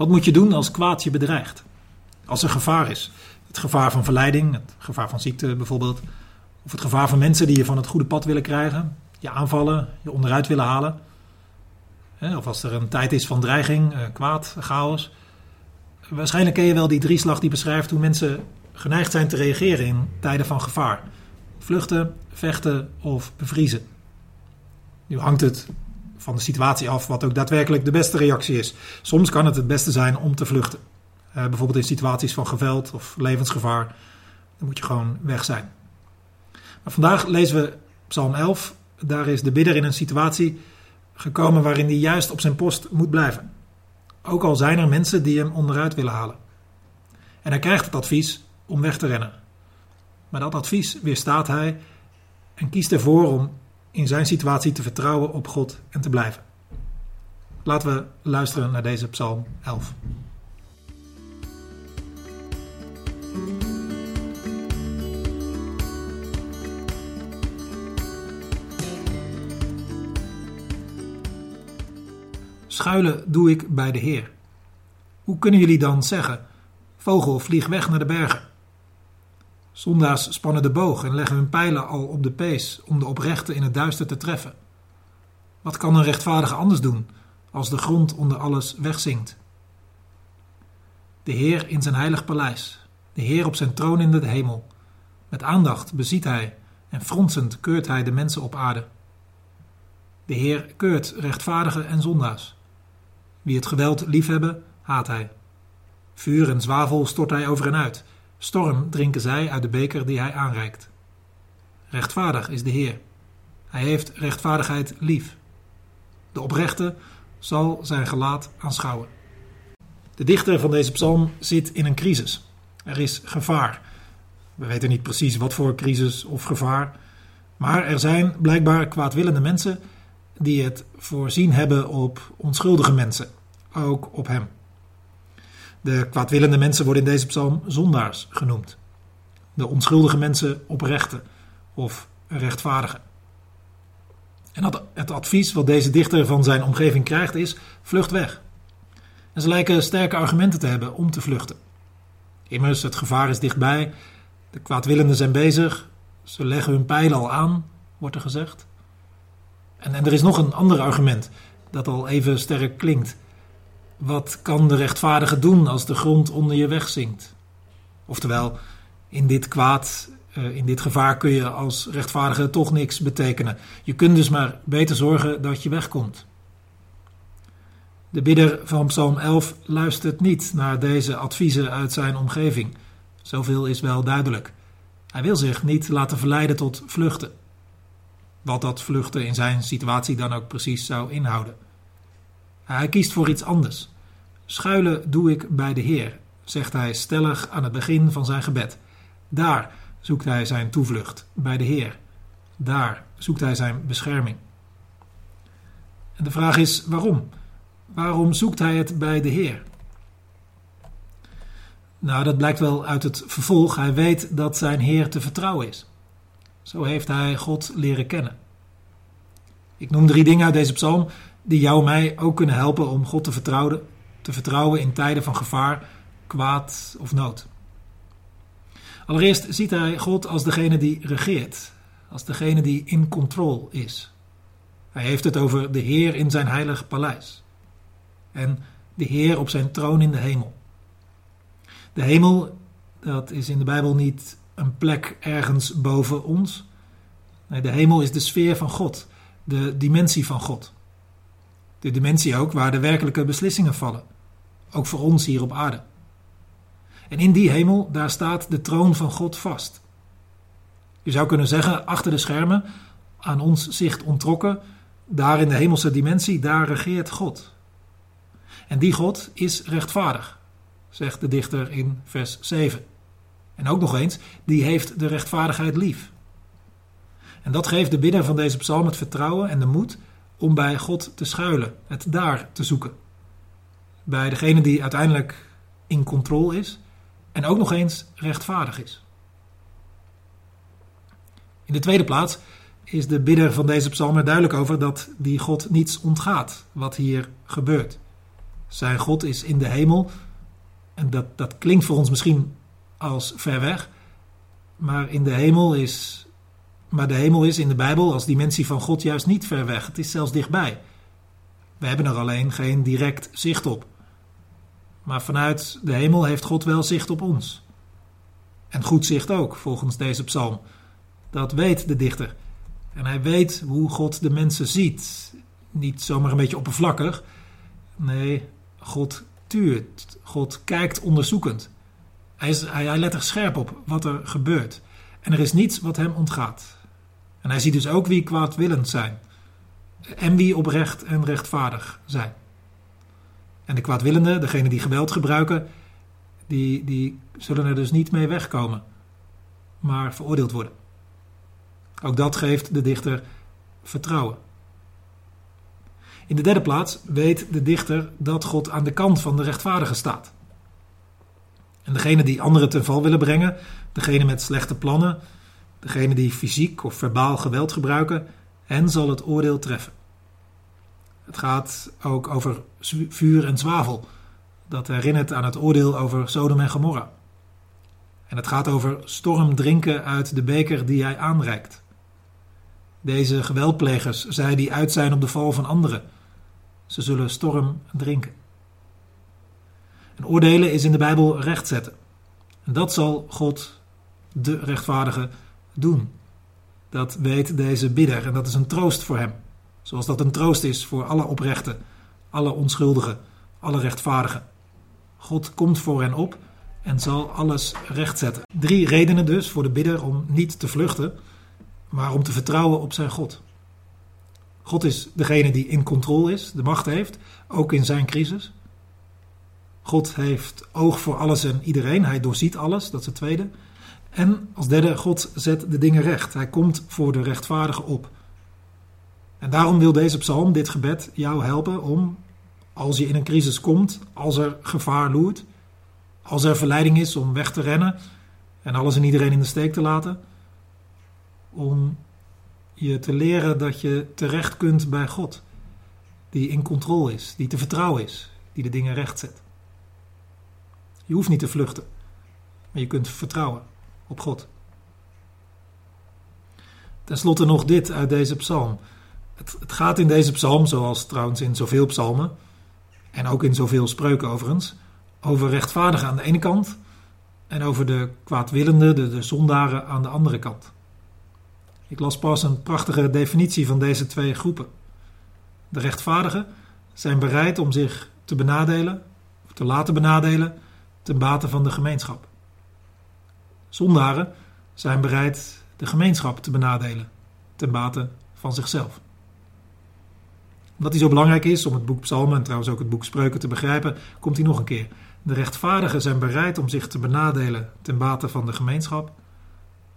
Wat moet je doen als kwaad je bedreigt? Als er gevaar is. Het gevaar van verleiding, het gevaar van ziekte bijvoorbeeld. Of het gevaar van mensen die je van het goede pad willen krijgen. Je aanvallen, je onderuit willen halen. Of als er een tijd is van dreiging, eh, kwaad, chaos. Waarschijnlijk ken je wel die drieslag die beschrijft hoe mensen geneigd zijn te reageren in tijden van gevaar. Vluchten, vechten of bevriezen. Nu hangt het van de situatie af wat ook daadwerkelijk de beste reactie is. Soms kan het het beste zijn om te vluchten. Uh, bijvoorbeeld in situaties van geweld of levensgevaar. Dan moet je gewoon weg zijn. Maar vandaag lezen we Psalm 11. Daar is de bidder in een situatie gekomen waarin hij juist op zijn post moet blijven. Ook al zijn er mensen die hem onderuit willen halen. En hij krijgt het advies om weg te rennen. Maar dat advies weerstaat hij en kiest ervoor om in zijn situatie te vertrouwen op God en te blijven. Laten we luisteren naar deze Psalm 11. Schuilen doe ik bij de Heer. Hoe kunnen jullie dan zeggen: Vogel, vlieg weg naar de bergen? Zondaars spannen de boog en leggen hun pijlen al op de pees om de oprechte in het duister te treffen. Wat kan een rechtvaardige anders doen als de grond onder alles wegzinkt? De Heer in zijn heilig paleis, de Heer op zijn troon in de hemel. Met aandacht beziet hij en fronsend keurt hij de mensen op aarde. De Heer keurt rechtvaardigen en zondaars. Wie het geweld liefhebben, haat hij. Vuur en zwavel stort hij over hen uit Storm drinken zij uit de beker die hij aanreikt. Rechtvaardig is de Heer. Hij heeft rechtvaardigheid lief. De oprechte zal zijn gelaat aanschouwen. De dichter van deze psalm zit in een crisis. Er is gevaar. We weten niet precies wat voor crisis of gevaar. Maar er zijn blijkbaar kwaadwillende mensen die het voorzien hebben op onschuldige mensen, ook op hem. De kwaadwillende mensen worden in deze psalm zondaars genoemd. De onschuldige mensen oprechte of rechtvaardige. En het advies wat deze dichter van zijn omgeving krijgt is: vlucht weg. En ze lijken sterke argumenten te hebben om te vluchten. Immers, het gevaar is dichtbij, de kwaadwillenden zijn bezig, ze leggen hun pijlen al aan, wordt er gezegd. En, en er is nog een ander argument dat al even sterk klinkt. Wat kan de rechtvaardige doen als de grond onder je wegzinkt? Oftewel, in dit kwaad, eh, in dit gevaar kun je als rechtvaardige toch niks betekenen. Je kunt dus maar beter zorgen dat je wegkomt. De bidder van Psalm 11 luistert niet naar deze adviezen uit zijn omgeving. Zoveel is wel duidelijk. Hij wil zich niet laten verleiden tot vluchten. Wat dat vluchten in zijn situatie dan ook precies zou inhouden. Hij kiest voor iets anders. Schuilen doe ik bij de Heer, zegt hij stellig aan het begin van zijn gebed. Daar zoekt hij zijn toevlucht, bij de Heer. Daar zoekt hij zijn bescherming. En de vraag is waarom? Waarom zoekt hij het bij de Heer? Nou, dat blijkt wel uit het vervolg. Hij weet dat zijn Heer te vertrouwen is. Zo heeft hij God leren kennen. Ik noem drie dingen uit deze psalm die jou en mij ook kunnen helpen om God te vertrouwen, te vertrouwen in tijden van gevaar, kwaad of nood. Allereerst ziet hij God als degene die regeert, als degene die in control is. Hij heeft het over de Heer in zijn heilig paleis en de Heer op zijn troon in de hemel. De hemel, dat is in de Bijbel niet een plek ergens boven ons. Nee, de hemel is de sfeer van God, de dimensie van God. De dimensie ook waar de werkelijke beslissingen vallen. Ook voor ons hier op aarde. En in die hemel, daar staat de troon van God vast. Je zou kunnen zeggen, achter de schermen, aan ons zicht ontrokken, daar in de hemelse dimensie, daar regeert God. En die God is rechtvaardig, zegt de dichter in vers 7. En ook nog eens, die heeft de rechtvaardigheid lief. En dat geeft de bidder van deze psalm het vertrouwen en de moed om bij God te schuilen, het daar te zoeken. Bij degene die uiteindelijk in controle is en ook nog eens rechtvaardig is. In de tweede plaats is de bidder van deze psalm er duidelijk over dat die God niets ontgaat wat hier gebeurt. Zijn God is in de hemel. En dat, dat klinkt voor ons misschien als ver weg. Maar in de hemel is. Maar de hemel is in de Bijbel als dimensie van God juist niet ver weg. Het is zelfs dichtbij. We hebben er alleen geen direct zicht op. Maar vanuit de hemel heeft God wel zicht op ons. En goed zicht ook, volgens deze psalm. Dat weet de dichter. En hij weet hoe God de mensen ziet. Niet zomaar een beetje oppervlakkig. Nee, God tuurt. God kijkt onderzoekend. Hij, is, hij, hij let er scherp op wat er gebeurt. En er is niets wat hem ontgaat. En hij ziet dus ook wie kwaadwillend zijn. En wie oprecht en rechtvaardig zijn. En de kwaadwillenden, degenen die geweld gebruiken, die, die zullen er dus niet mee wegkomen, maar veroordeeld worden. Ook dat geeft de dichter vertrouwen. In de derde plaats weet de dichter dat God aan de kant van de rechtvaardige staat. En degene die anderen ten val willen brengen, degene met slechte plannen, degene die fysiek of verbaal geweld gebruiken, hen zal het oordeel treffen. Het gaat ook over vuur en zwavel. Dat herinnert aan het oordeel over Sodom en Gomorra. En het gaat over storm drinken uit de beker die hij aanreikt. Deze geweldplegers, zij die uit zijn op de val van anderen, ze zullen storm drinken. En oordelen is in de Bijbel rechtzetten. En dat zal God, de rechtvaardige, doen. Dat weet deze bidder en dat is een troost voor hem. Zoals dat een troost is voor alle oprechten, alle onschuldigen, alle rechtvaardigen. God komt voor hen op en zal alles rechtzetten. Drie redenen dus voor de bidder om niet te vluchten, maar om te vertrouwen op zijn God. God is degene die in controle is, de macht heeft, ook in zijn crisis. God heeft oog voor alles en iedereen, hij doorziet alles, dat is het tweede. En als derde, God zet de dingen recht. Hij komt voor de rechtvaardige op. En daarom wil deze psalm, dit gebed, jou helpen om, als je in een crisis komt, als er gevaar loert, als er verleiding is om weg te rennen en alles en iedereen in de steek te laten, om je te leren dat je terecht kunt bij God, die in controle is, die te vertrouwen is, die de dingen recht zet. Je hoeft niet te vluchten, maar je kunt vertrouwen op God. Ten slotte nog dit uit deze psalm. Het, het, gaat in deze psalm, zoals trouwens in zoveel psalmen, en ook in zoveel spreuken overigens, over rechtvaardigen aan de ene kant en over de kwaadwillenden, de, de zondaren aan de andere kant. Ik las pas een prachtige definitie van deze twee groepen. De rechtvaardigen zijn bereid om zich te benadelen, of te laten benadelen, ten bate van de gemeenschap. Zondaren zijn bereid de gemeenschap te benadelen, ten bate van zichzelf omdat hij zo belangrijk is om het boek Psalmen en trouwens ook het boek Spreuken te begrijpen, komt hij nog een keer. De rechtvaardigen zijn bereid om zich te benadelen ten bate van de gemeenschap.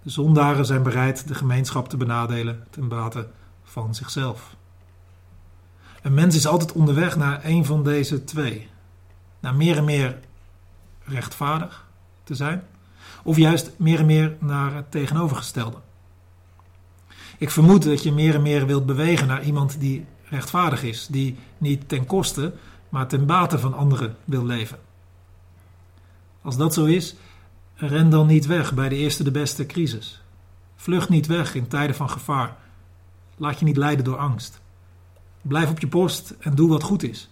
De zondaren zijn bereid de gemeenschap te benadelen ten bate van zichzelf. Een mens is altijd onderweg naar een van deze twee. Naar meer en meer rechtvaardig te zijn, of juist meer en meer naar het tegenovergestelde. Ik vermoed dat je meer en meer wilt bewegen naar iemand die rechtvaardig is, die niet ten koste, maar ten bate van anderen wil leven. Als dat zo is, ren dan niet weg bij de eerste de beste crisis. Vlucht niet weg in tijden van gevaar. Laat je niet leiden door angst. Blijf op je post en doe wat goed is,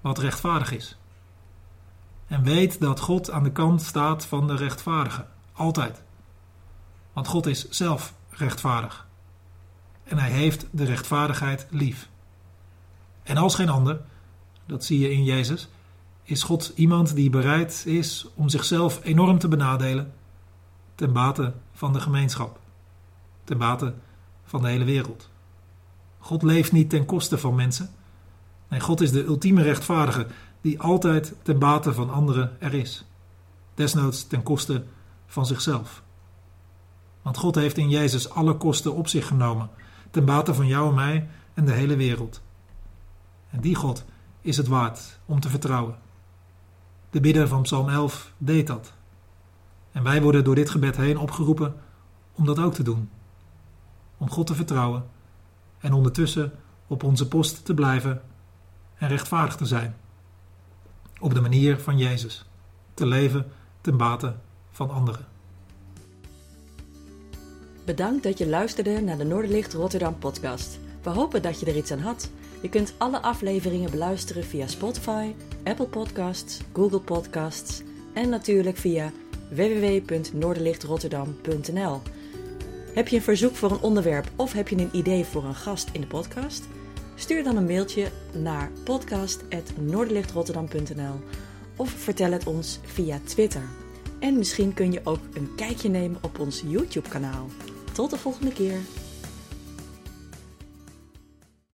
wat rechtvaardig is. En weet dat God aan de kant staat van de rechtvaardigen, altijd. Want God is zelf rechtvaardig. En hij heeft de rechtvaardigheid lief. En als geen ander, dat zie je in Jezus, is God iemand die bereid is om zichzelf enorm te benadelen ten bate van de gemeenschap, ten bate van de hele wereld. God leeft niet ten koste van mensen. Nee, God is de ultieme rechtvaardige die altijd ten bate van anderen er is. Desnoods ten koste van zichzelf. Want God heeft in Jezus alle kosten op zich genomen, ten bate van jou en mij en de hele wereld. En die God is het waard om te vertrouwen. De bidder van Psalm 11 deed dat. En wij worden door dit gebed heen opgeroepen om dat ook te doen. Om God te vertrouwen en ondertussen op onze post te blijven en rechtvaardig te zijn. Op de manier van Jezus, te leven ten bate van anderen. Bedankt dat je luisterde naar de Noorderlicht Rotterdam podcast. We hopen dat je er iets aan had. Je kunt alle afleveringen beluisteren via Spotify, Apple Podcasts, Google Podcasts en natuurlijk via www.noorderlichtrotterdam.nl. Heb je een verzoek voor een onderwerp of heb je een idee voor een gast in de podcast? Stuur dan een mailtje naar podcast.noorderlichtrotterdam.nl of vertel het ons via Twitter. En misschien kun je ook een kijkje nemen op ons YouTube-kanaal. Tot de volgende keer.